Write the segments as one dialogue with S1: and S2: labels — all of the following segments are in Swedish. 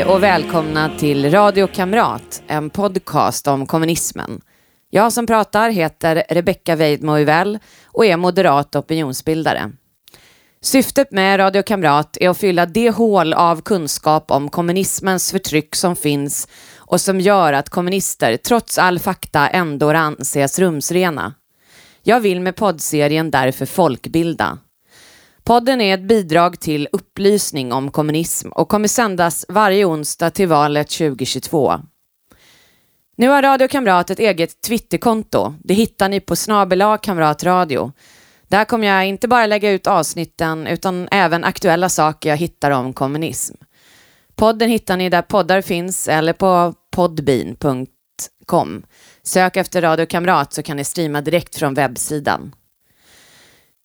S1: Hej och välkomna till Radio Kamrat, en podcast om kommunismen. Jag som pratar heter Rebecka Weidmo och är moderat opinionsbildare. Syftet med Radio Kamrat är att fylla det hål av kunskap om kommunismens förtryck som finns och som gör att kommunister trots all fakta ändå anses rumsrena. Jag vill med poddserien därför folkbilda. Podden är ett bidrag till upplysning om kommunism och kommer sändas varje onsdag till valet 2022. Nu har Radio Kamrat ett eget Twitterkonto. Det hittar ni på snabela kamratradio. Där kommer jag inte bara lägga ut avsnitten utan även aktuella saker jag hittar om kommunism. Podden hittar ni där poddar finns eller på podbean.com. Sök efter Radio Kamrat så kan ni streama direkt från webbsidan.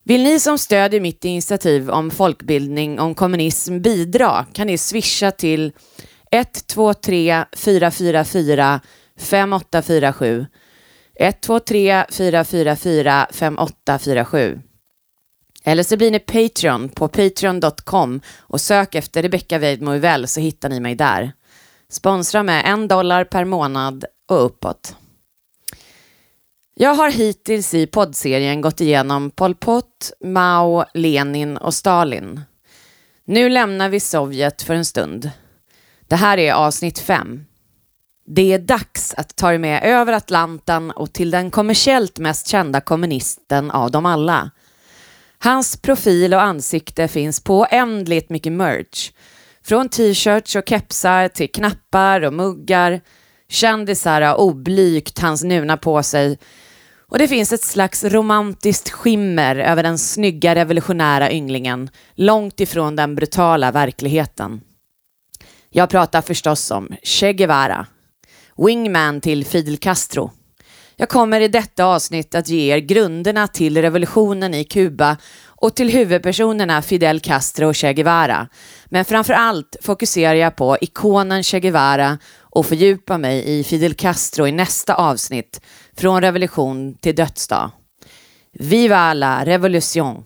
S1: Vill ni som stödjer mitt initiativ om folkbildning om kommunism bidra kan ni swisha till 123 444 5847 123 444 5847 eller så blir ni Patreon på patreon.com och sök efter Rebecka Weidmo så hittar ni mig där. Sponsra med en dollar per månad och uppåt. Jag har hittills i poddserien gått igenom Pol Pot, Mao, Lenin och Stalin. Nu lämnar vi Sovjet för en stund. Det här är avsnitt 5. Det är dags att ta er med över Atlanten och till den kommersiellt mest kända kommunisten av dem alla. Hans profil och ansikte finns på oändligt mycket merch. Från t-shirts och kepsar till knappar och muggar. Kändisar har oblygt hans nuna på sig och det finns ett slags romantiskt skimmer över den snygga revolutionära ynglingen, långt ifrån den brutala verkligheten. Jag pratar förstås om Che Guevara, wingman till Fidel Castro. Jag kommer i detta avsnitt att ge er grunderna till revolutionen i Kuba och till huvudpersonerna Fidel Castro och Che Guevara. Men framför allt fokuserar jag på ikonen Che Guevara och fördjupa mig i Fidel Castro i nästa avsnitt, från revolution till dödsdag. Viva la revolution!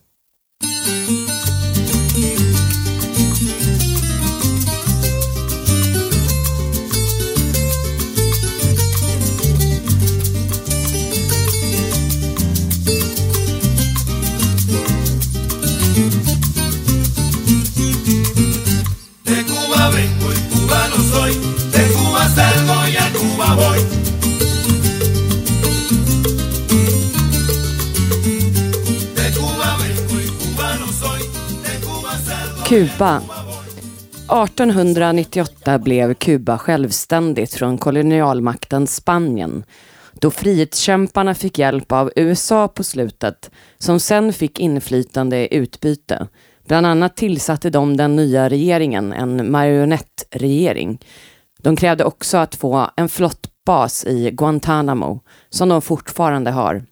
S1: Kuba. 1898 blev Kuba självständigt från kolonialmakten Spanien då frihetskämparna fick hjälp av USA på slutet som sen fick inflytande i utbyte. Bland annat tillsatte de den nya regeringen, en marionettregering. De krävde också att få en flottbas i Guantanamo, som de fortfarande har.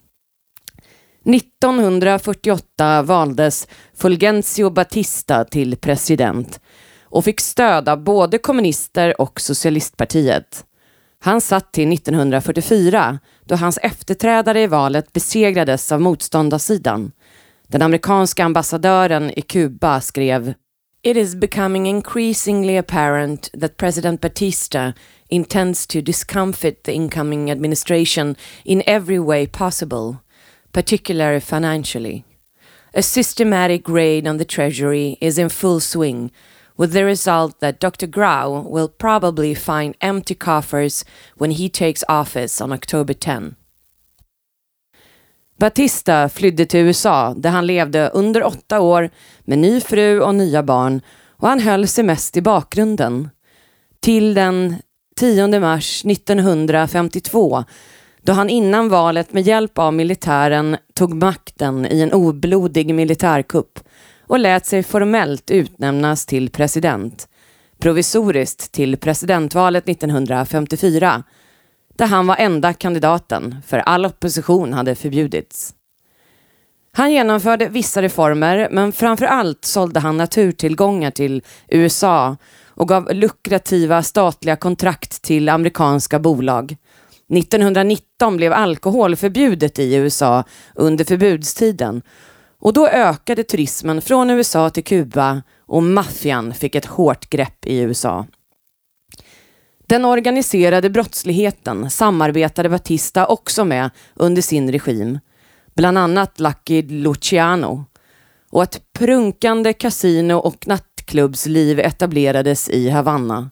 S1: 1948 valdes Fulgencio Batista till president och fick stöd av både kommunister och socialistpartiet. Han satt till 1944 då hans efterträdare i valet besegrades av motståndarsidan. Den amerikanska ambassadören i Kuba skrev It is becoming increasingly apparent that President Batista intends to discomfit the incoming administration in every way possible particularly financially. A systematic raid on the Treasury is in full swing, with the result that Dr. Grau will probably find empty coffers when he takes office on October 10. Batista flydde till USA där han levde under åtta år med ny fru och nya barn och han höll sig mest i bakgrunden. Till den 10 mars 1952 då han innan valet med hjälp av militären tog makten i en oblodig militärkupp och lät sig formellt utnämnas till president, provisoriskt till presidentvalet 1954, där han var enda kandidaten för all opposition hade förbjudits. Han genomförde vissa reformer, men framför allt sålde han naturtillgångar till USA och gav lukrativa statliga kontrakt till amerikanska bolag 1919 blev alkohol förbjudet i USA under förbudstiden och då ökade turismen från USA till Kuba och maffian fick ett hårt grepp i USA. Den organiserade brottsligheten samarbetade Batista också med under sin regim, bland annat Lucky Luciano. Och ett prunkande kasino och nattklubbsliv etablerades i Havanna.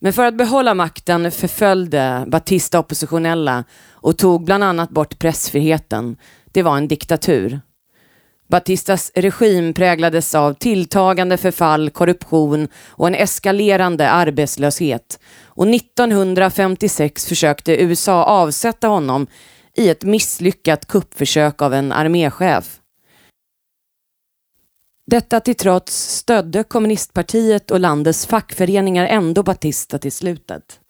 S1: Men för att behålla makten förföljde Batista oppositionella och tog bland annat bort pressfriheten. Det var en diktatur. Batistas regim präglades av tilltagande förfall, korruption och en eskalerande arbetslöshet. Och 1956 försökte USA avsätta honom i ett misslyckat kuppförsök av en arméchef. Detta till trots stödde kommunistpartiet och landets fackföreningar ändå Batista till slutet.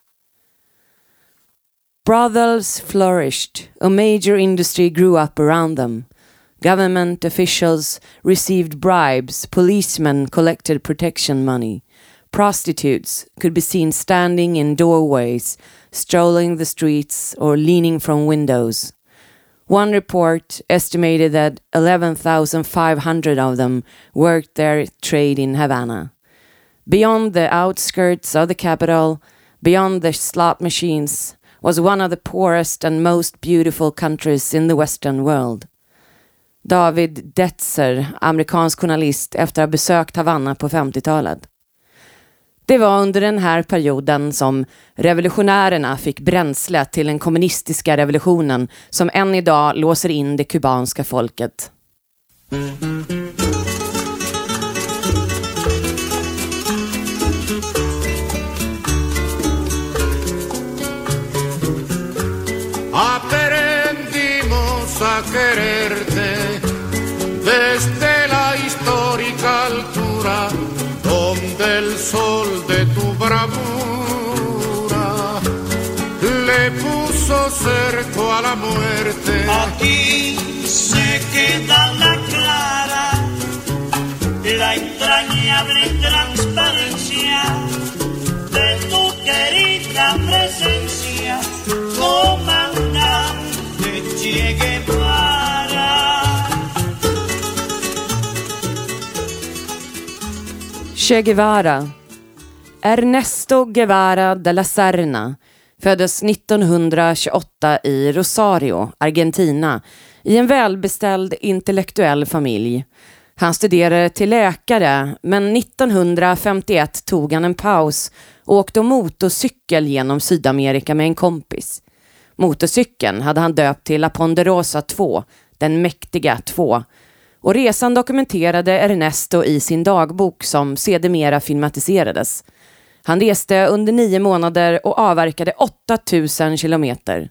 S1: Brothels flourished, a major industry grew up around them. Government officials received bribes, policemen collected protection money. Prostitutes could be seen standing in doorways, strolling the streets, or leaning from windows. One report estimated that 11,500 of them worked their trade in Havana. Beyond the outskirts of the capital, beyond the slot machines, was one of the poorest and most beautiful countries in the Western world. David Detzer, amerikansk journalist efter att ha besökt Havanna på 50-talet. Det var under den här perioden som revolutionärerna fick bränsle till den kommunistiska revolutionen som än idag låser in det kubanska folket.
S2: Mm. Sol de tu bravura le puso cerco a la muerte.
S3: Aquí se queda la clara, la entrañable transparencia de tu querida presencia, comandante Che Guevara.
S1: Che Guevara. Ernesto Guevara de la Serna föddes 1928 i Rosario, Argentina, i en välbeställd intellektuell familj. Han studerade till läkare, men 1951 tog han en paus och åkte motorcykel genom Sydamerika med en kompis. Motorcykeln hade han döpt till La Ponderosa 2, den mäktiga 2, och resan dokumenterade Ernesto i sin dagbok som sedermera filmatiserades. Han reste under nio månader och avverkade 8000 kilometer.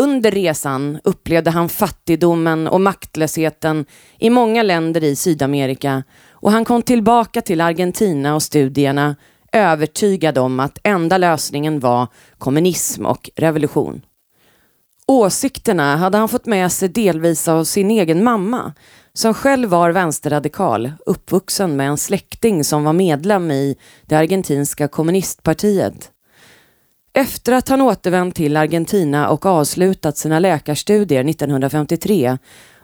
S1: Under resan upplevde han fattigdomen och maktlösheten i många länder i Sydamerika och han kom tillbaka till Argentina och studierna övertygad om att enda lösningen var kommunism och revolution. Åsikterna hade han fått med sig delvis av sin egen mamma som själv var vänsterradikal, uppvuxen med en släkting som var medlem i det argentinska kommunistpartiet. Efter att han återvänt till Argentina och avslutat sina läkarstudier 1953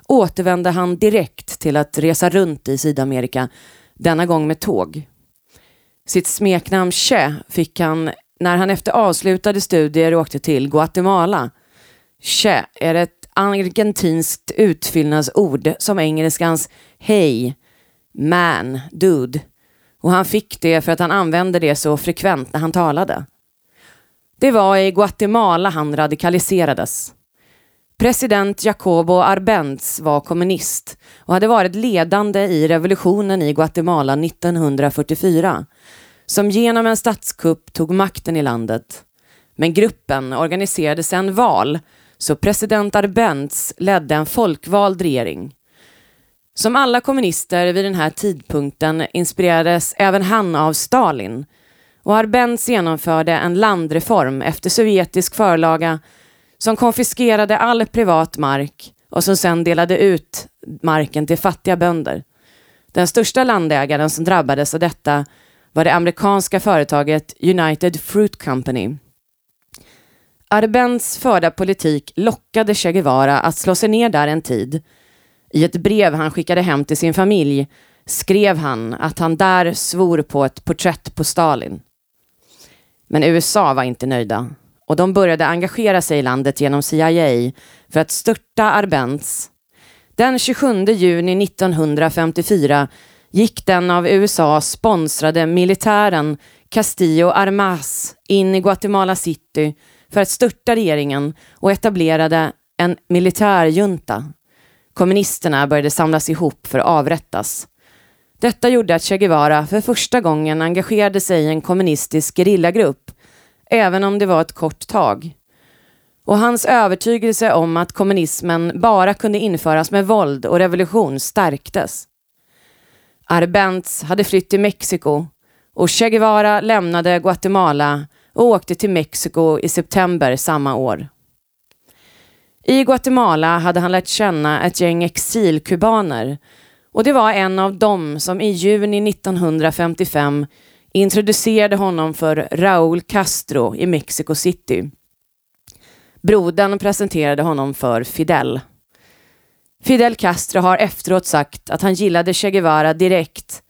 S1: återvände han direkt till att resa runt i Sydamerika, denna gång med tåg. Sitt smeknamn Che fick han när han efter avslutade studier åkte till Guatemala. Che är ett argentinskt utfyllnadsord som engelskans hej, man, dude. Och han fick det för att han använde det så frekvent när han talade. Det var i Guatemala han radikaliserades. President Jacobo Arbenz var kommunist och hade varit ledande i revolutionen i Guatemala 1944 som genom en statskupp tog makten i landet. Men gruppen organiserade sedan val så president Arbenz ledde en folkvald regering. Som alla kommunister vid den här tidpunkten inspirerades även han av Stalin och Arbenz genomförde en landreform efter sovjetisk förlaga som konfiskerade all privat mark och som sedan delade ut marken till fattiga bönder. Den största landägaren som drabbades av detta var det amerikanska företaget United Fruit Company Arbens förda politik lockade Che Guevara att slå sig ner där en tid. I ett brev han skickade hem till sin familj skrev han att han där svor på ett porträtt på Stalin. Men USA var inte nöjda och de började engagera sig i landet genom CIA för att störta Arbenz. Den 27 juni 1954 gick den av USA sponsrade militären Castillo Armas in i Guatemala City för att störta regeringen och etablerade en militärjunta. Kommunisterna började samlas ihop för att avrättas. Detta gjorde att Che Guevara för första gången engagerade sig i en kommunistisk gerillagrupp, även om det var ett kort tag. Och hans övertygelse om att kommunismen bara kunde införas med våld och revolution stärktes. Arbenz hade flytt till Mexiko och Che Guevara lämnade Guatemala och åkte till Mexiko i september samma år. I Guatemala hade han lärt känna ett gäng exilkubaner och det var en av dem som i juni 1955 introducerade honom för Raúl Castro i Mexico City. Brodern presenterade honom för Fidel. Fidel Castro har efteråt sagt att han gillade Che Guevara direkt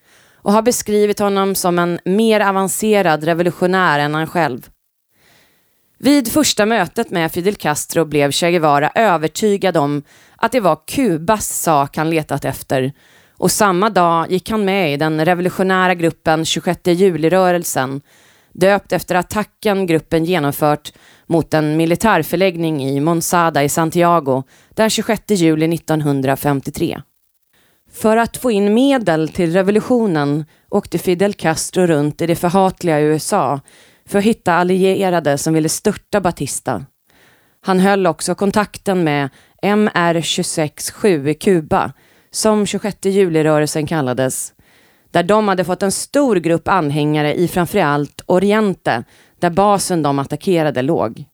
S1: och har beskrivit honom som en mer avancerad revolutionär än han själv. Vid första mötet med Fidel Castro blev Che Guevara övertygad om att det var Kubas sak han letat efter och samma dag gick han med i den revolutionära gruppen 26 juli-rörelsen döpt efter attacken gruppen genomfört mot en militärförläggning i Monsada i Santiago den 26 juli 1953. För att få in medel till revolutionen åkte Fidel Castro runt i det förhatliga USA för att hitta allierade som ville störta Batista. Han höll också kontakten med MR267 i Kuba, som 26 juli-rörelsen kallades, där de hade fått en stor grupp anhängare i framförallt Oriente, där basen de attackerade låg.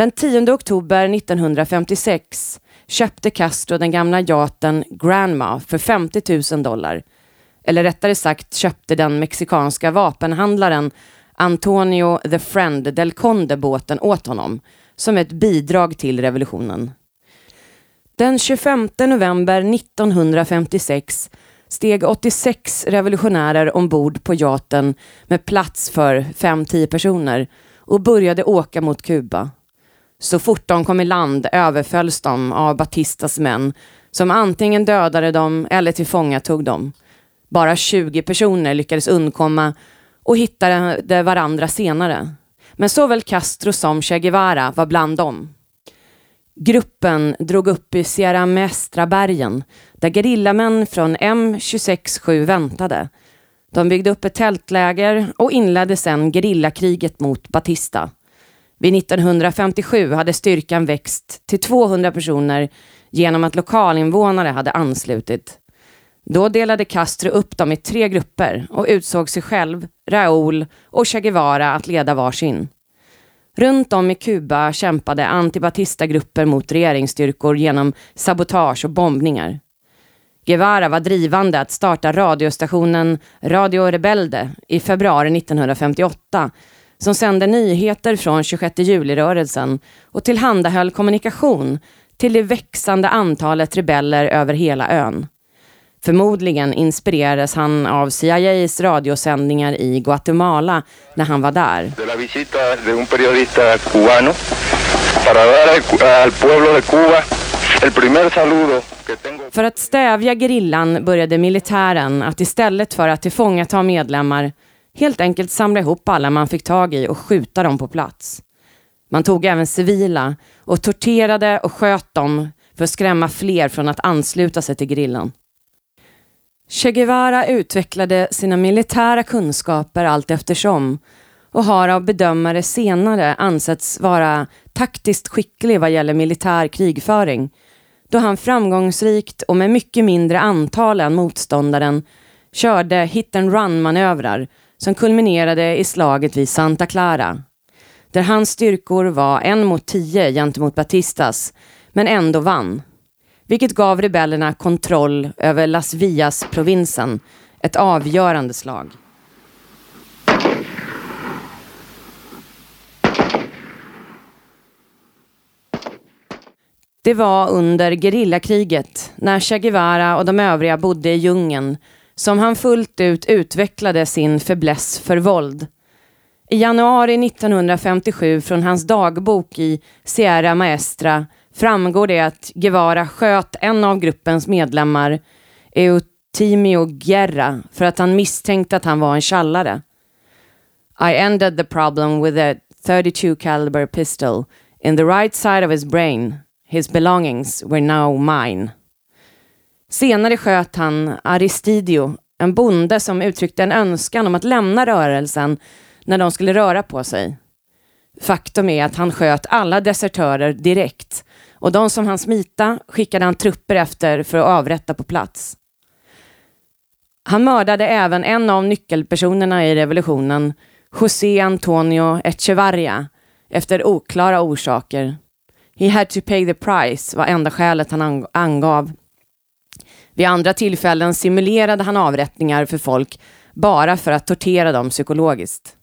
S1: Den 10 oktober 1956 köpte Castro den gamla yachten Granma för 50 000 dollar. Eller rättare sagt köpte den mexikanska vapenhandlaren Antonio the Friend del Conde båten åt honom som ett bidrag till revolutionen. Den 25 november 1956 steg 86 revolutionärer ombord på yachten med plats för 5-10 personer och började åka mot Kuba. Så fort de kom i land överfölls de av Batistas män som antingen dödade dem eller tillfångatog dem. Bara 20 personer lyckades undkomma och hittade varandra senare. Men såväl Castro som Che Guevara var bland dem. Gruppen drog upp i Sierra Mestra-bergen där gerillamän från M267 väntade. De byggde upp ett tältläger och inledde sedan gerillakriget mot Batista. Vid 1957 hade styrkan växt till 200 personer genom att lokalinvånare hade anslutit. Då delade Castro upp dem i tre grupper och utsåg sig själv, Raúl och Che Guevara att leda varsin. Runt om i Kuba kämpade antibatista-grupper mot regeringsstyrkor genom sabotage och bombningar. Guevara var drivande att starta radiostationen Radio Rebelde i februari 1958 som sände nyheter från 26 juli-rörelsen och tillhandahöll kommunikation till det växande antalet rebeller över hela ön. Förmodligen inspirerades han av CIAs radiosändningar i Guatemala när han var där.
S4: de la visita de un periodista cubano para dar al, al pueblo de Cuba el primer saludo que tengo.
S1: För att stävja gerillan började militären att istället för att tillfångata medlemmar helt enkelt samla ihop alla man fick tag i och skjuta dem på plats. Man tog även civila och torterade och sköt dem för att skrämma fler från att ansluta sig till gerillan. Che Guevara utvecklade sina militära kunskaper allt eftersom och har av bedömare senare ansetts vara taktiskt skicklig vad gäller militär krigföring då han framgångsrikt och med mycket mindre antal än motståndaren körde hit and run-manövrar som kulminerade i slaget vid Santa Clara där hans styrkor var en mot tio gentemot Batistas men ändå vann vilket gav rebellerna kontroll över Las Villas-provinsen, ett avgörande slag. Det var under gerillakriget, när Che Guevara och de övriga bodde i djungeln, som han fullt ut utvecklade sin fäbless för våld. I januari 1957 från hans dagbok i Sierra Maestra framgår det att Guevara sköt en av gruppens medlemmar, Eutimio Guerra, för att han misstänkte att han var en tjallare. I ended the problem with a 32 caliber pistol in the right side of his brain. His belongings were now mine. Senare sköt han Aristidio, en bonde som uttryckte en önskan om att lämna rörelsen när de skulle röra på sig. Faktum är att han sköt alla desertörer direkt och de som han smita skickade han trupper efter för att avrätta på plats. Han mördade även en av nyckelpersonerna i revolutionen, José Antonio Echevarria, efter oklara orsaker. He had to pay the price var enda skälet han angav. Vid andra tillfällen simulerade han avrättningar för folk bara för att tortera dem psykologiskt.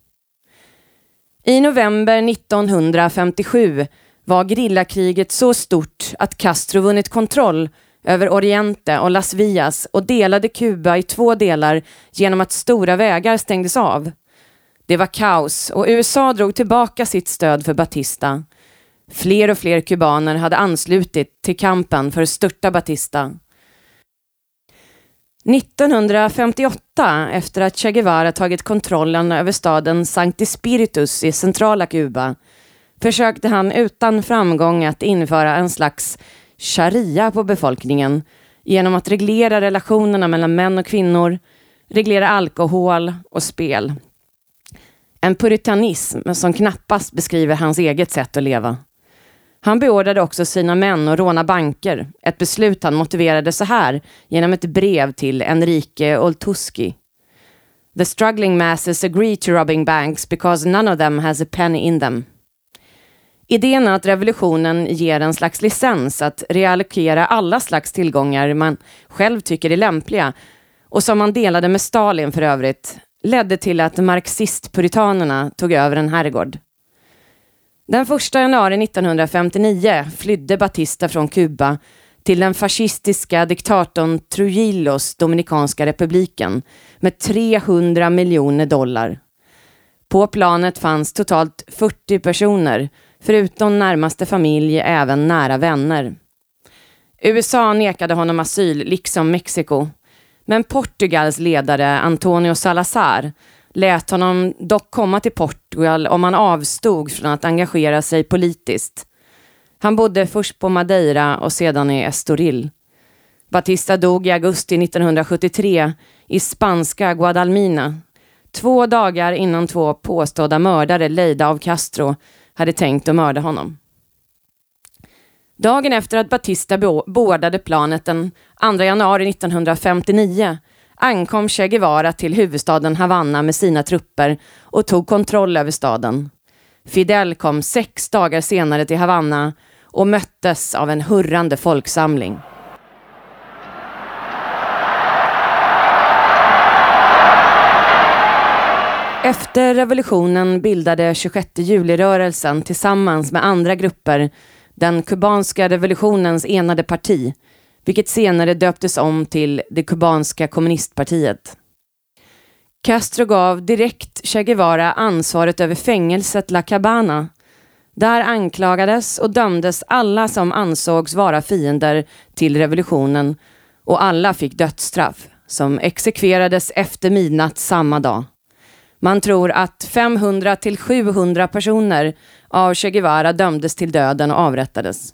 S1: I november 1957 var grillakriget så stort att Castro vunnit kontroll över Oriente och Las Villas och delade Kuba i två delar genom att stora vägar stängdes av. Det var kaos och USA drog tillbaka sitt stöd för Batista. Fler och fler kubaner hade anslutit till kampen för att störta Batista. 1958, efter att Che Guevara tagit kontrollen över staden Sancti Spiritus i centrala Kuba, försökte han utan framgång att införa en slags sharia på befolkningen genom att reglera relationerna mellan män och kvinnor, reglera alkohol och spel. En puritanism som knappast beskriver hans eget sätt att leva. Han beordrade också sina män att råna banker, ett beslut han motiverade så här genom ett brev till Enrique Oltuski. The struggling masses agree to robbing banks because none of them has a penny in them. Idén är att revolutionen ger en slags licens att reallokera alla slags tillgångar man själv tycker är lämpliga och som man delade med Stalin för övrigt, ledde till att marxistpuritanerna tog över en herrgård. Den 1 januari 1959 flydde Batista från Kuba till den fascistiska diktatorn Trujillos Dominikanska republiken med 300 miljoner dollar. På planet fanns totalt 40 personer, förutom närmaste familj även nära vänner. USA nekade honom asyl, liksom Mexiko. Men Portugals ledare Antonio Salazar lät honom dock komma till Portugal om han avstod från att engagera sig politiskt. Han bodde först på Madeira och sedan i Estoril. Batista dog i augusti 1973 i spanska Guadalmina, två dagar innan två påstådda mördare lejda av Castro hade tänkt att mörda honom. Dagen efter att Batista boardade planet den 2 januari 1959 ankom Che Guevara till huvudstaden Havanna med sina trupper och tog kontroll över staden. Fidel kom sex dagar senare till Havanna och möttes av en hurrande folksamling. Efter revolutionen bildade 26 juli-rörelsen tillsammans med andra grupper den kubanska revolutionens enade parti, vilket senare döptes om till det kubanska kommunistpartiet. Castro gav direkt Che Guevara ansvaret över fängelset La Cabana. Där anklagades och dömdes alla som ansågs vara fiender till revolutionen och alla fick dödsstraff som exekverades efter midnatt samma dag. Man tror att 500 till 700 personer av Che Guevara dömdes till döden och avrättades.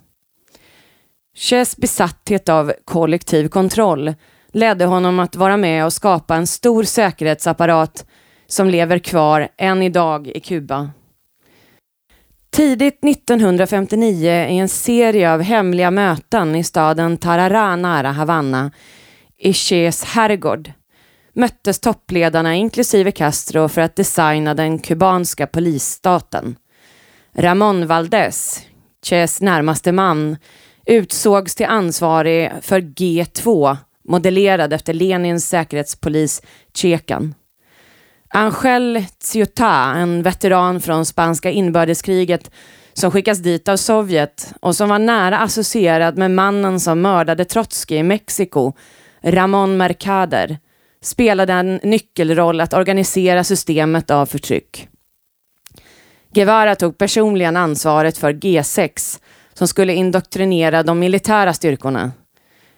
S1: Ches besatthet av kollektiv kontroll ledde honom att vara med och skapa en stor säkerhetsapparat som lever kvar än idag i Kuba. Tidigt 1959 i en serie av hemliga möten i staden Tarará nära Havanna, i Ches herrgård, möttes toppledarna inklusive Castro för att designa den kubanska polisstaten. Ramón Valdés, Ches närmaste man, utsågs till ansvarig för G2, modellerad efter Lenins säkerhetspolis Tjekan. Angel Ciuta, en veteran från spanska inbördeskriget som skickas dit av Sovjet och som var nära associerad med mannen som mördade Trotskij i Mexiko, Ramón Mercader, spelade en nyckelroll att organisera systemet av förtryck. Guevara tog personligen ansvaret för G6 som skulle indoktrinera de militära styrkorna.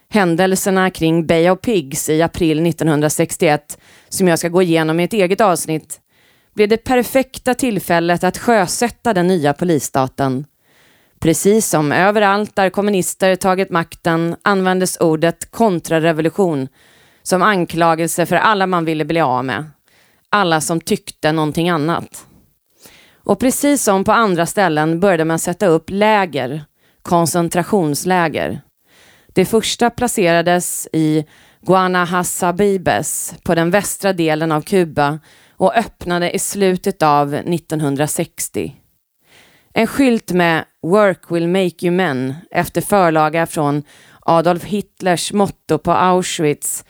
S1: Händelserna kring Bay of Pigs i april 1961, som jag ska gå igenom i ett eget avsnitt, blev det perfekta tillfället att sjösätta den nya polisstaten. Precis som överallt där kommunister tagit makten användes ordet kontrarevolution som anklagelse för alla man ville bli av med. Alla som tyckte någonting annat. Och precis som på andra ställen började man sätta upp läger, koncentrationsläger. Det första placerades i Guanahasabibes på den västra delen av Kuba och öppnade i slutet av 1960. En skylt med “Work will make you men” efter förlaga från Adolf Hitlers motto på Auschwitz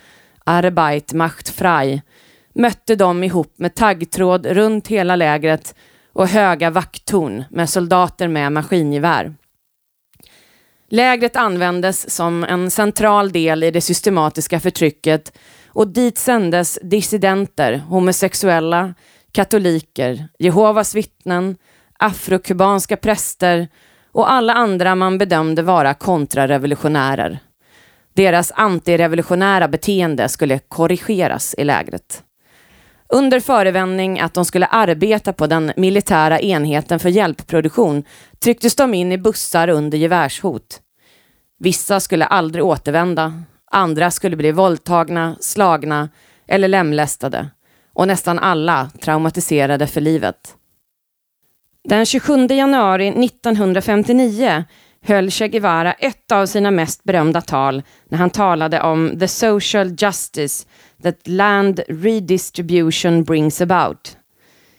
S1: Arbeit macht frei mötte de ihop med taggtråd runt hela lägret och höga vakttorn med soldater med maskingevär. Lägret användes som en central del i det systematiska förtrycket och dit sändes dissidenter, homosexuella, katoliker, Jehovas vittnen, afrokubanska präster och alla andra man bedömde vara kontrarevolutionärer. Deras antirevolutionära beteende skulle korrigeras i lägret. Under förevändning att de skulle arbeta på den militära enheten för hjälpproduktion trycktes de in i bussar under gevärshot. Vissa skulle aldrig återvända, andra skulle bli våldtagna, slagna eller lemlästade och nästan alla traumatiserade för livet. Den 27 januari 1959 höll Che Guevara ett av sina mest berömda tal när han talade om the social justice that land redistribution brings about.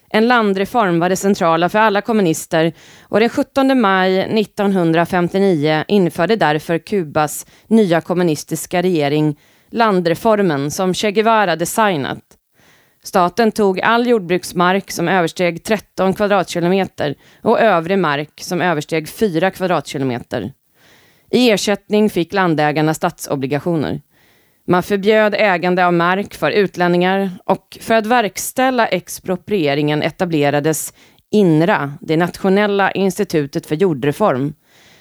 S1: En landreform var det centrala för alla kommunister och den 17 maj 1959 införde därför Kubas nya kommunistiska regering landreformen som Che Guevara designat. Staten tog all jordbruksmark som översteg 13 kvadratkilometer och övrig mark som översteg 4 kvadratkilometer. I ersättning fick landägarna statsobligationer. Man förbjöd ägande av mark för utlänningar och för att verkställa exproprieringen etablerades INRA, det nationella institutet för jordreform,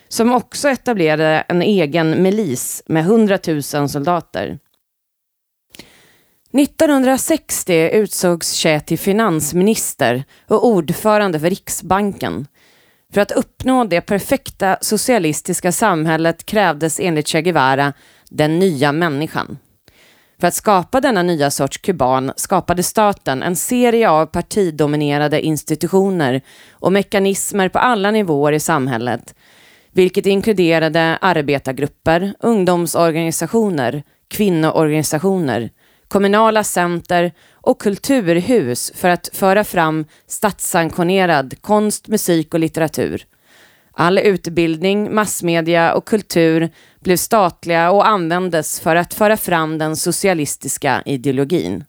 S1: som också etablerade en egen milis med 100 000 soldater. 1960 utsågs Che till finansminister och ordförande för Riksbanken. För att uppnå det perfekta socialistiska samhället krävdes enligt Che Guevara den nya människan. För att skapa denna nya sorts kuban skapade staten en serie av partidominerade institutioner och mekanismer på alla nivåer i samhället, vilket inkluderade arbetargrupper, ungdomsorganisationer, kvinnoorganisationer, kommunala center och kulturhus för att föra fram statssanktionerad konst, musik och litteratur. All utbildning, massmedia och kultur blev statliga och användes för att föra fram den socialistiska ideologin.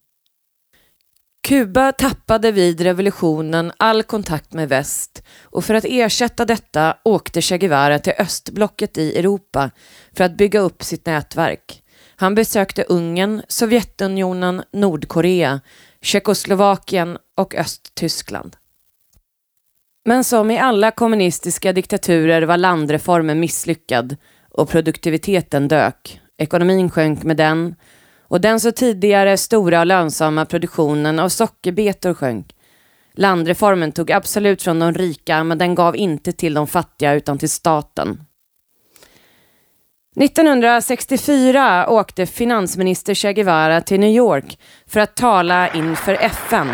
S1: Kuba tappade vid revolutionen all kontakt med väst och för att ersätta detta åkte Che Guevara till östblocket i Europa för att bygga upp sitt nätverk. Han besökte Ungern, Sovjetunionen, Nordkorea, Tjeckoslovakien och Östtyskland. Men som i alla kommunistiska diktaturer var landreformen misslyckad och produktiviteten dök. Ekonomin sjönk med den och den så tidigare stora och lönsamma produktionen av sockerbetor sjönk. Landreformen tog absolut från de rika men den gav inte till de fattiga utan till staten. 1964 åkte finansminister Che Guevara till New York för att tala inför FN.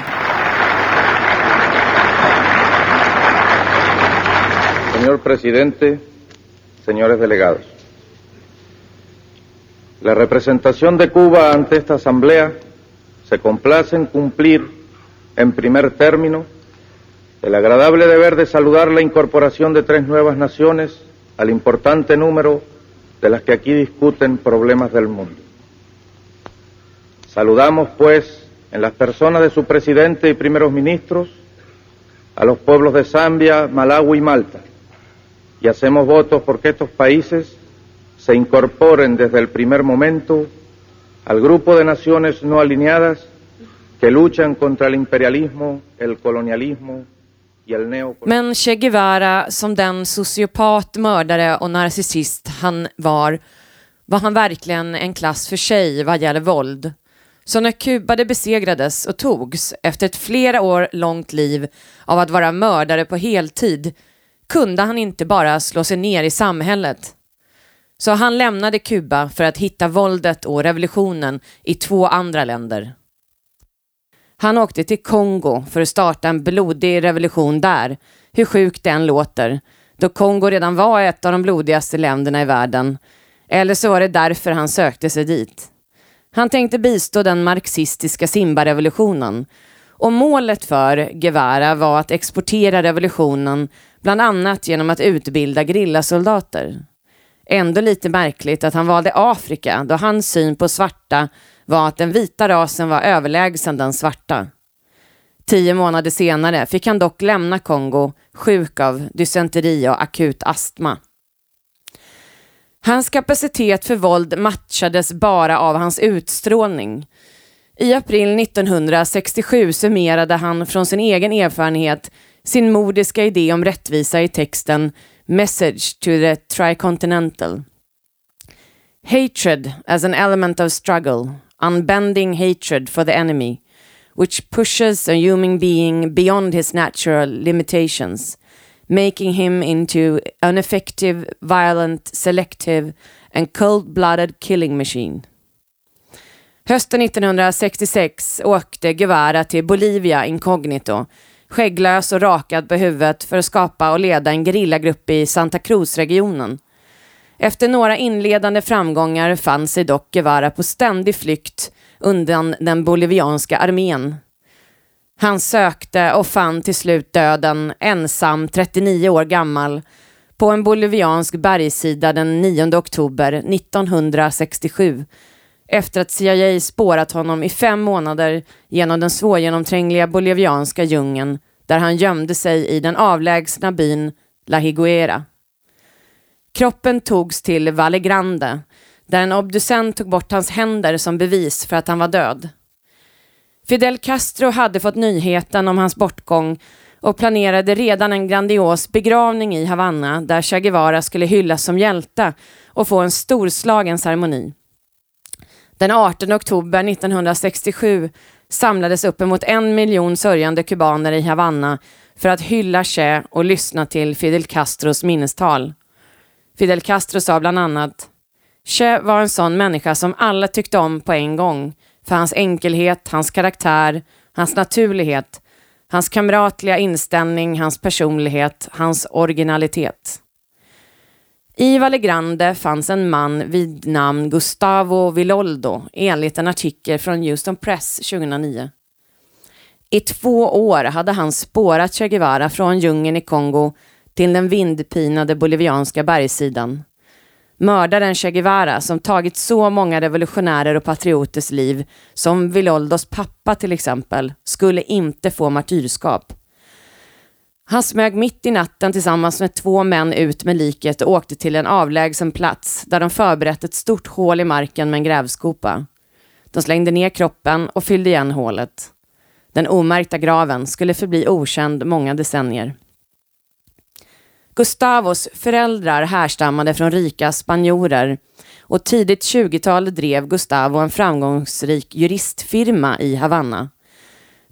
S5: Señor presidente, señores delegados. La representación de Cuba ante esta Asamblea se complace en cumplir, en primer término, el agradable deber de saludar la incorporación de tres nuevas naciones al importante número de las que aquí discuten problemas del mundo. Saludamos, pues, en las personas de su presidente y primeros ministros, a los pueblos de Zambia, Malawi y Malta, y hacemos votos porque estos países se incorporen desde el primer momento al grupo de naciones no alineadas que luchan contra el imperialismo, el colonialismo y el neocolonialismo.
S1: Men Che Guevara, som den sociopat, mördare och narcissist han var, var han verkligen en klass för sig vad gäller våld. Så när Kuba det besegrades och togs efter ett flera år långt liv av att vara mördare på heltid kunde han inte bara slå sig ner i samhället. Så han lämnade Kuba för att hitta våldet och revolutionen i två andra länder. Han åkte till Kongo för att starta en blodig revolution där, hur sjukt det än låter, då Kongo redan var ett av de blodigaste länderna i världen. Eller så var det därför han sökte sig dit. Han tänkte bistå den marxistiska Simba-revolutionen och målet för Guevara var att exportera revolutionen bland annat genom att utbilda grillasoldater. Ändå lite märkligt att han valde Afrika då hans syn på svarta var att den vita rasen var överlägsen den svarta. Tio månader senare fick han dock lämna Kongo sjuk av dysenteri och akut astma. Hans kapacitet för våld matchades bara av hans utstrålning. I april 1967 summerade han från sin egen erfarenhet sin modiska idé om rättvisa i texten Message to the Tricontinental. Hatred as an element of struggle, unbending hatred for the enemy, which pushes a human being beyond his natural limitations, making him into an effective, violent, selective and cold-blooded killing machine. Hösten 1966 åkte Guevara till Bolivia inkognito, skägglös och rakad på huvudet för att skapa och leda en gerillagrupp i Santa Cruz-regionen. Efter några inledande framgångar fann sig dock Guevara på ständig flykt undan den bolivianska armén. Han sökte och fann till slut döden ensam, 39 år gammal, på en boliviansk bergssida den 9 oktober 1967 efter att CIA spårat honom i fem månader genom den svårgenomträngliga bolivianska djungeln där han gömde sig i den avlägsna byn La Higuera. Kroppen togs till Valle Grande där en obducent tog bort hans händer som bevis för att han var död. Fidel Castro hade fått nyheten om hans bortgång och planerade redan en grandios begravning i Havanna där Che Guevara skulle hyllas som hjälte och få en storslagen ceremoni. Den 18 oktober 1967 samlades uppemot en miljon sörjande kubaner i Havanna för att hylla Che och lyssna till Fidel Castros minnestal. Fidel Castro sa bland annat Che var en sån människa som alla tyckte om på en gång för hans enkelhet, hans karaktär, hans naturlighet, hans kamratliga inställning, hans personlighet, hans originalitet. I Vallegrande fanns en man vid namn Gustavo Villoldo enligt en artikel från Houston Press 2009. I två år hade han spårat Che Guevara från djungeln i Kongo till den vindpinade bolivianska bergssidan. Mördaren Che Guevara som tagit så många revolutionärer och patrioters liv, som Villoldos pappa till exempel, skulle inte få martyrskap. Han smög mitt i natten tillsammans med två män ut med liket och åkte till en avlägsen plats där de förberett ett stort hål i marken med en grävskopa. De slängde ner kroppen och fyllde igen hålet. Den omärkta graven skulle förbli okänd många decennier. Gustavos föräldrar härstammade från rika spanjorer och tidigt 20-tal drev Gustavo en framgångsrik juristfirma i Havanna.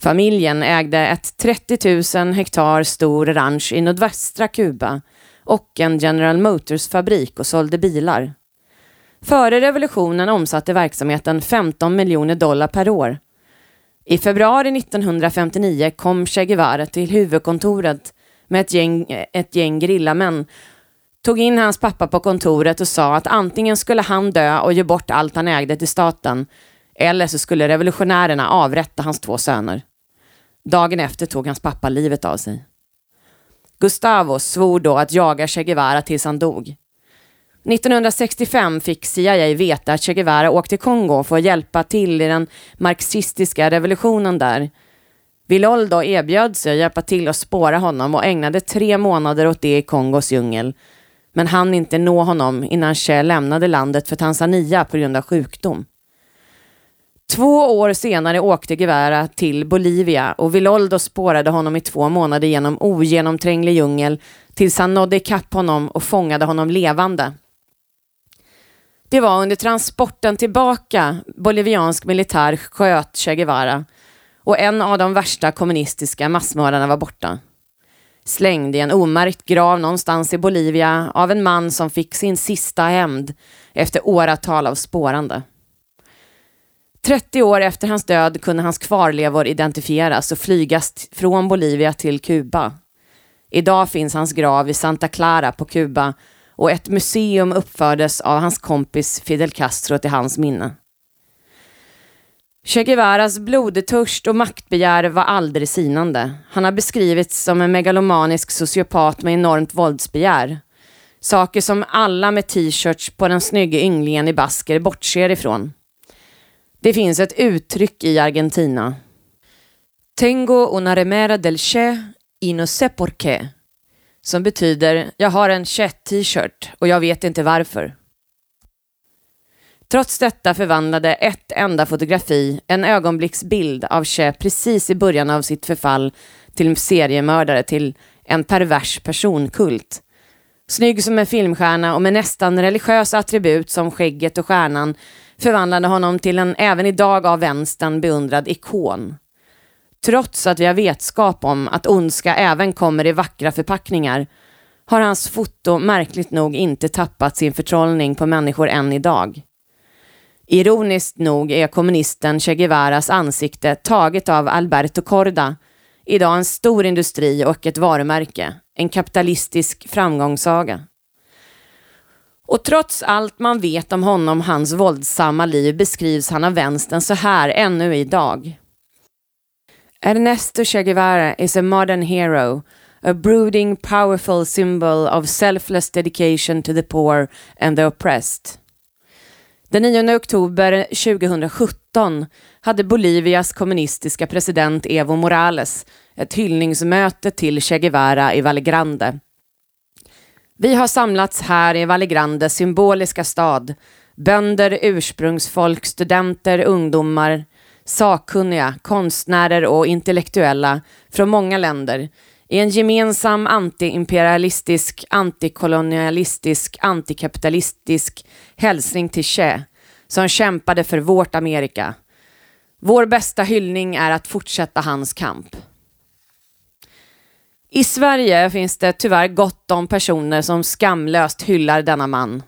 S1: Familjen ägde ett 30 000 hektar stor ranch i nordvästra Kuba och en General Motors-fabrik och sålde bilar. Före revolutionen omsatte verksamheten 15 miljoner dollar per år. I februari 1959 kom Che Guevara till huvudkontoret med ett gäng, ett gäng grillamän tog in hans pappa på kontoret och sa att antingen skulle han dö och ge bort allt han ägde till staten eller så skulle revolutionärerna avrätta hans två söner. Dagen efter tog hans pappa livet av sig. Gustavo svor då att jaga Che Guevara tills han dog. 1965 fick CIA veta att Che Guevara åkte till Kongo för att hjälpa till i den marxistiska revolutionen där. Villoldo erbjöd sig att hjälpa till att spåra honom och ägnade tre månader åt det i Kongos djungel. Men hann inte nå honom innan Che lämnade landet för Tanzania på grund av sjukdom. Två år senare åkte Guevara till Bolivia och Villoldo spårade honom i två månader genom ogenomtränglig djungel tills han nådde ikapp honom och fångade honom levande. Det var under transporten tillbaka boliviansk militär sköt Che Guevara och en av de värsta kommunistiska massmördarna var borta. Slängd i en omärkt grav någonstans i Bolivia av en man som fick sin sista hämnd efter åratal av spårande. 30 år efter hans död kunde hans kvarlevor identifieras och flygas från Bolivia till Kuba. Idag finns hans grav i Santa Clara på Kuba och ett museum uppfördes av hans kompis Fidel Castro till hans minne. Che Guevaras blodtörst och maktbegär var aldrig sinande. Han har beskrivits som en megalomanisk sociopat med enormt våldsbegär. Saker som alla med t-shirts på den snygga ynglingen i basker bortser ifrån. Det finns ett uttryck i Argentina. Tengo una remera del Che y no sé por qué. Som betyder, jag har en Che t-shirt och jag vet inte varför. Trots detta förvandlade ett enda fotografi en ögonblicksbild av Che precis i början av sitt förfall till seriemördare till en pervers personkult. Snygg som en filmstjärna och med nästan religiösa attribut som skägget och stjärnan förvandlade honom till en även idag av vänstern beundrad ikon. Trots att vi har vetskap om att ondska även kommer i vackra förpackningar har hans foto märkligt nog inte tappat sin förtrollning på människor än idag. Ironiskt nog är kommunisten Che Guevaras ansikte taget av Alberto Corda, idag en stor industri och ett varumärke, en kapitalistisk framgångssaga. Och trots allt man vet om honom, hans våldsamma liv, beskrivs han av vänstern så här ännu idag. Ernesto Che Guevara is a modern hero, a brooding powerful symbol of selfless dedication to the poor and the oppressed. Den 9 oktober 2017 hade Bolivias kommunistiska president Evo Morales ett hyllningsmöte till Che Guevara i Valle Grande. Vi har samlats här i Vallegrandes symboliska stad. Bönder, ursprungsfolk, studenter, ungdomar, sakkunniga, konstnärer och intellektuella från många länder i en gemensam antiimperialistisk, antikolonialistisk, antikapitalistisk hälsning till Che som kämpade för vårt Amerika. Vår bästa hyllning är att fortsätta hans kamp. I Sverige finns det tyvärr gott om personer som skamlöst hyllar denna man.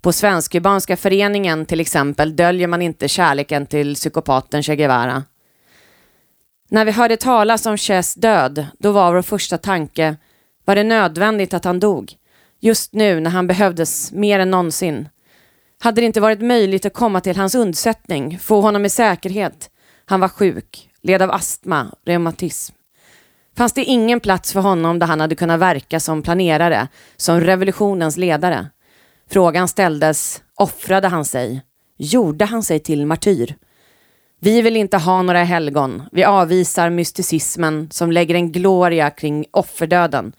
S1: På Svensk-kubanska föreningen till exempel döljer man inte kärleken till psykopaten Che Guevara. När vi hörde talas om Ches död, då var vår första tanke, var det nödvändigt att han dog? Just nu när han behövdes mer än någonsin. Hade det inte varit möjligt att komma till hans undsättning, få honom i säkerhet? Han var sjuk, led av astma, reumatism. Fanns det ingen plats för honom där han hade kunnat verka som planerare, som revolutionens ledare? Frågan ställdes, offrade han sig? Gjorde han sig till martyr? Vi vill inte ha några helgon. Vi avvisar mysticismen som lägger en gloria kring offerdöden.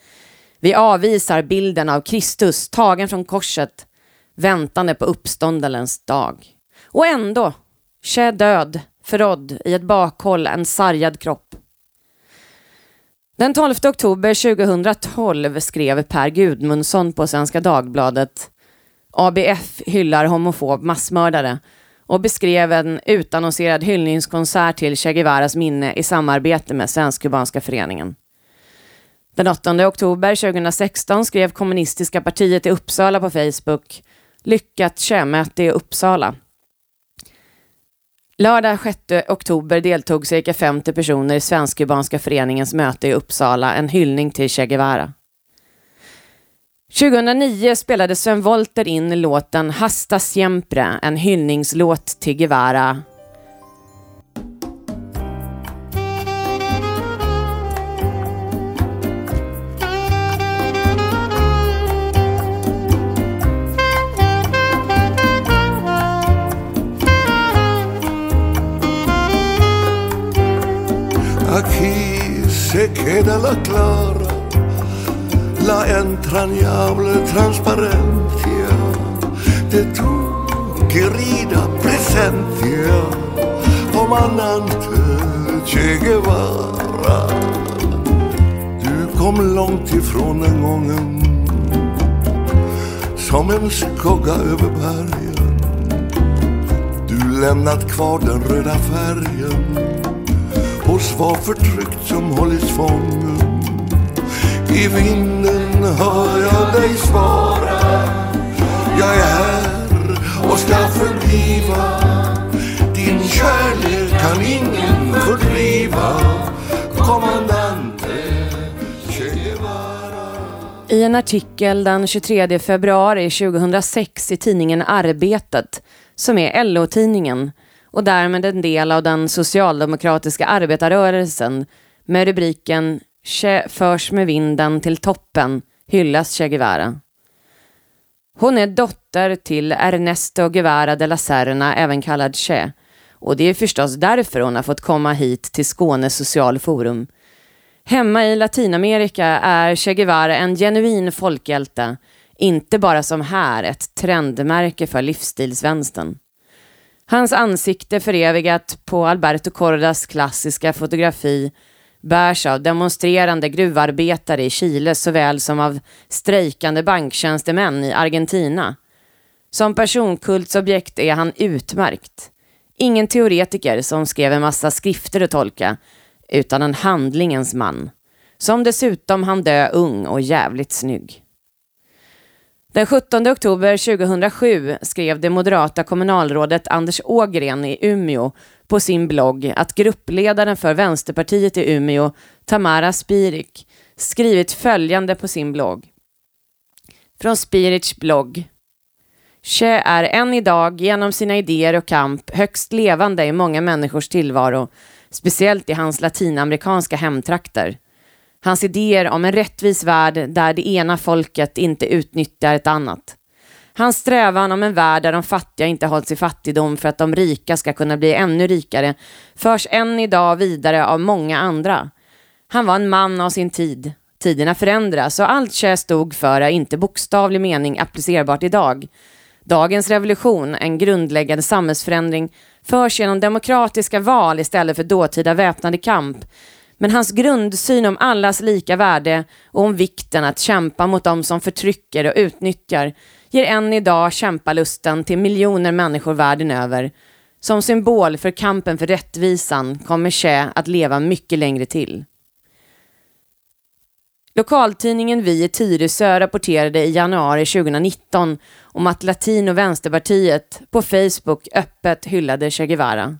S1: Vi avvisar bilden av Kristus tagen från korset, väntande på uppståndelens dag. Och ändå, Che död, förrådd i ett bakhåll, en sargad kropp. Den 12 oktober 2012 skrev Per Gudmundsson på Svenska Dagbladet ABF hyllar homofob massmördare och beskrev en utannonserad hyllningskonsert till Che Guevaras minne i samarbete med Svensk-Kubanska föreningen. Den 8 oktober 2016 skrev Kommunistiska partiet i Uppsala på Facebook Lyckat Che-möte i Uppsala. Lördag 6 oktober deltog cirka 50 personer i Svensk-Kubanska föreningens möte i Uppsala, en hyllning till Che Guevara. 2009 spelade Sven Wollter in låten Hasta Siempre, en hyllningslåt till Guevara.
S6: Queda la clara la entrañable transparencia de tu querida presencia comandante Che Guevara. Du kom långt ifrån den gången Som en skugga över bergen. Du lämnat kvar den röda färgen. Hos var förtryckt som hållits fången I vinden hör jag dig svara. Jag är här och ska förbliva Din kärlek kan ingen fördriva. Kommandante Che Guevara.
S1: I en artikel den 23 februari 2006 i tidningen Arbetet, som är LO-tidningen och därmed en del av den socialdemokratiska arbetarrörelsen, med rubriken Che förs med vinden till toppen, hyllas Che Guevara. Hon är dotter till Ernesto Guevara de la Serna, även kallad Che, och det är förstås därför hon har fått komma hit till Skåne socialforum. Hemma i Latinamerika är Che Guevara en genuin folkhjälte, inte bara som här ett trendmärke för livsstilsvänstern. Hans ansikte förevigat på Alberto Cordas klassiska fotografi bärs av demonstrerande gruvarbetare i Chile såväl som av strejkande banktjänstemän i Argentina. Som personkultsobjekt är han utmärkt. Ingen teoretiker som skrev en massa skrifter att tolka, utan en handlingens man. Som dessutom han dö ung och jävligt snygg. Den 17 oktober 2007 skrev det moderata kommunalrådet Anders Ågren i Umeå på sin blogg att gruppledaren för Vänsterpartiet i Umeå, Tamara Spirik, skrivit följande på sin blogg. Från Spiriks blogg. Che är än idag genom sina idéer och kamp högst levande i många människors tillvaro, speciellt i hans latinamerikanska hemtrakter. Hans idéer om en rättvis värld där det ena folket inte utnyttjar ett annat. Hans strävan om en värld där de fattiga inte hålls i fattigdom för att de rika ska kunna bli ännu rikare förs än idag vidare av många andra. Han var en man av sin tid. Tiderna förändras och allt Che stod för är inte bokstavlig mening applicerbart idag. Dagens revolution, en grundläggande samhällsförändring, förs genom demokratiska val istället för dåtida väpnade kamp. Men hans grundsyn om allas lika värde och om vikten att kämpa mot dem som förtrycker och utnyttjar ger än idag kämpalusten till miljoner människor världen över. Som symbol för kampen för rättvisan kommer Che att leva mycket längre till. Lokaltidningen Vi i Tyresö rapporterade i januari 2019 om att Latin och Vänsterpartiet på Facebook öppet hyllade Che Guevara.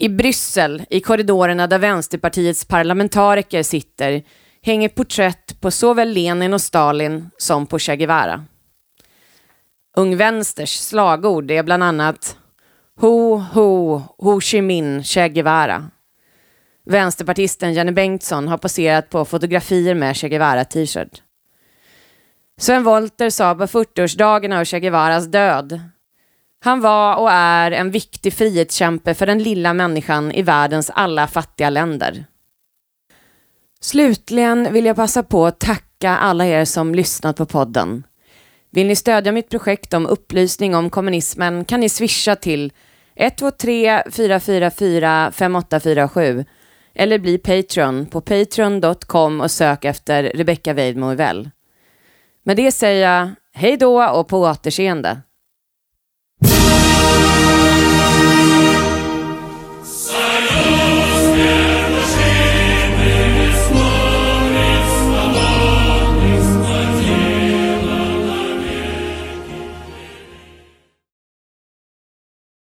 S1: I Bryssel, i korridorerna där Vänsterpartiets parlamentariker sitter, hänger porträtt på såväl Lenin och Stalin som på Che Guevara. Ung Vänsters slagord är bland annat Ho, ho, Ho Chi Minh, Che Guevara. Vänsterpartisten Jenny Bengtsson har poserat på fotografier med Che Guevara-t-shirt. Sven Wollter sa på 40-årsdagen av Che Guevaras död han var och är en viktig frihetskämpe för den lilla människan i världens alla fattiga länder. Slutligen vill jag passa på att tacka alla er som lyssnat på podden. Vill ni stödja mitt projekt om upplysning om kommunismen kan ni swisha till 123 444 5847 eller bli Patreon på patreon.com och sök efter Rebecca Weidmo Med det säger jag hej då och på återseende.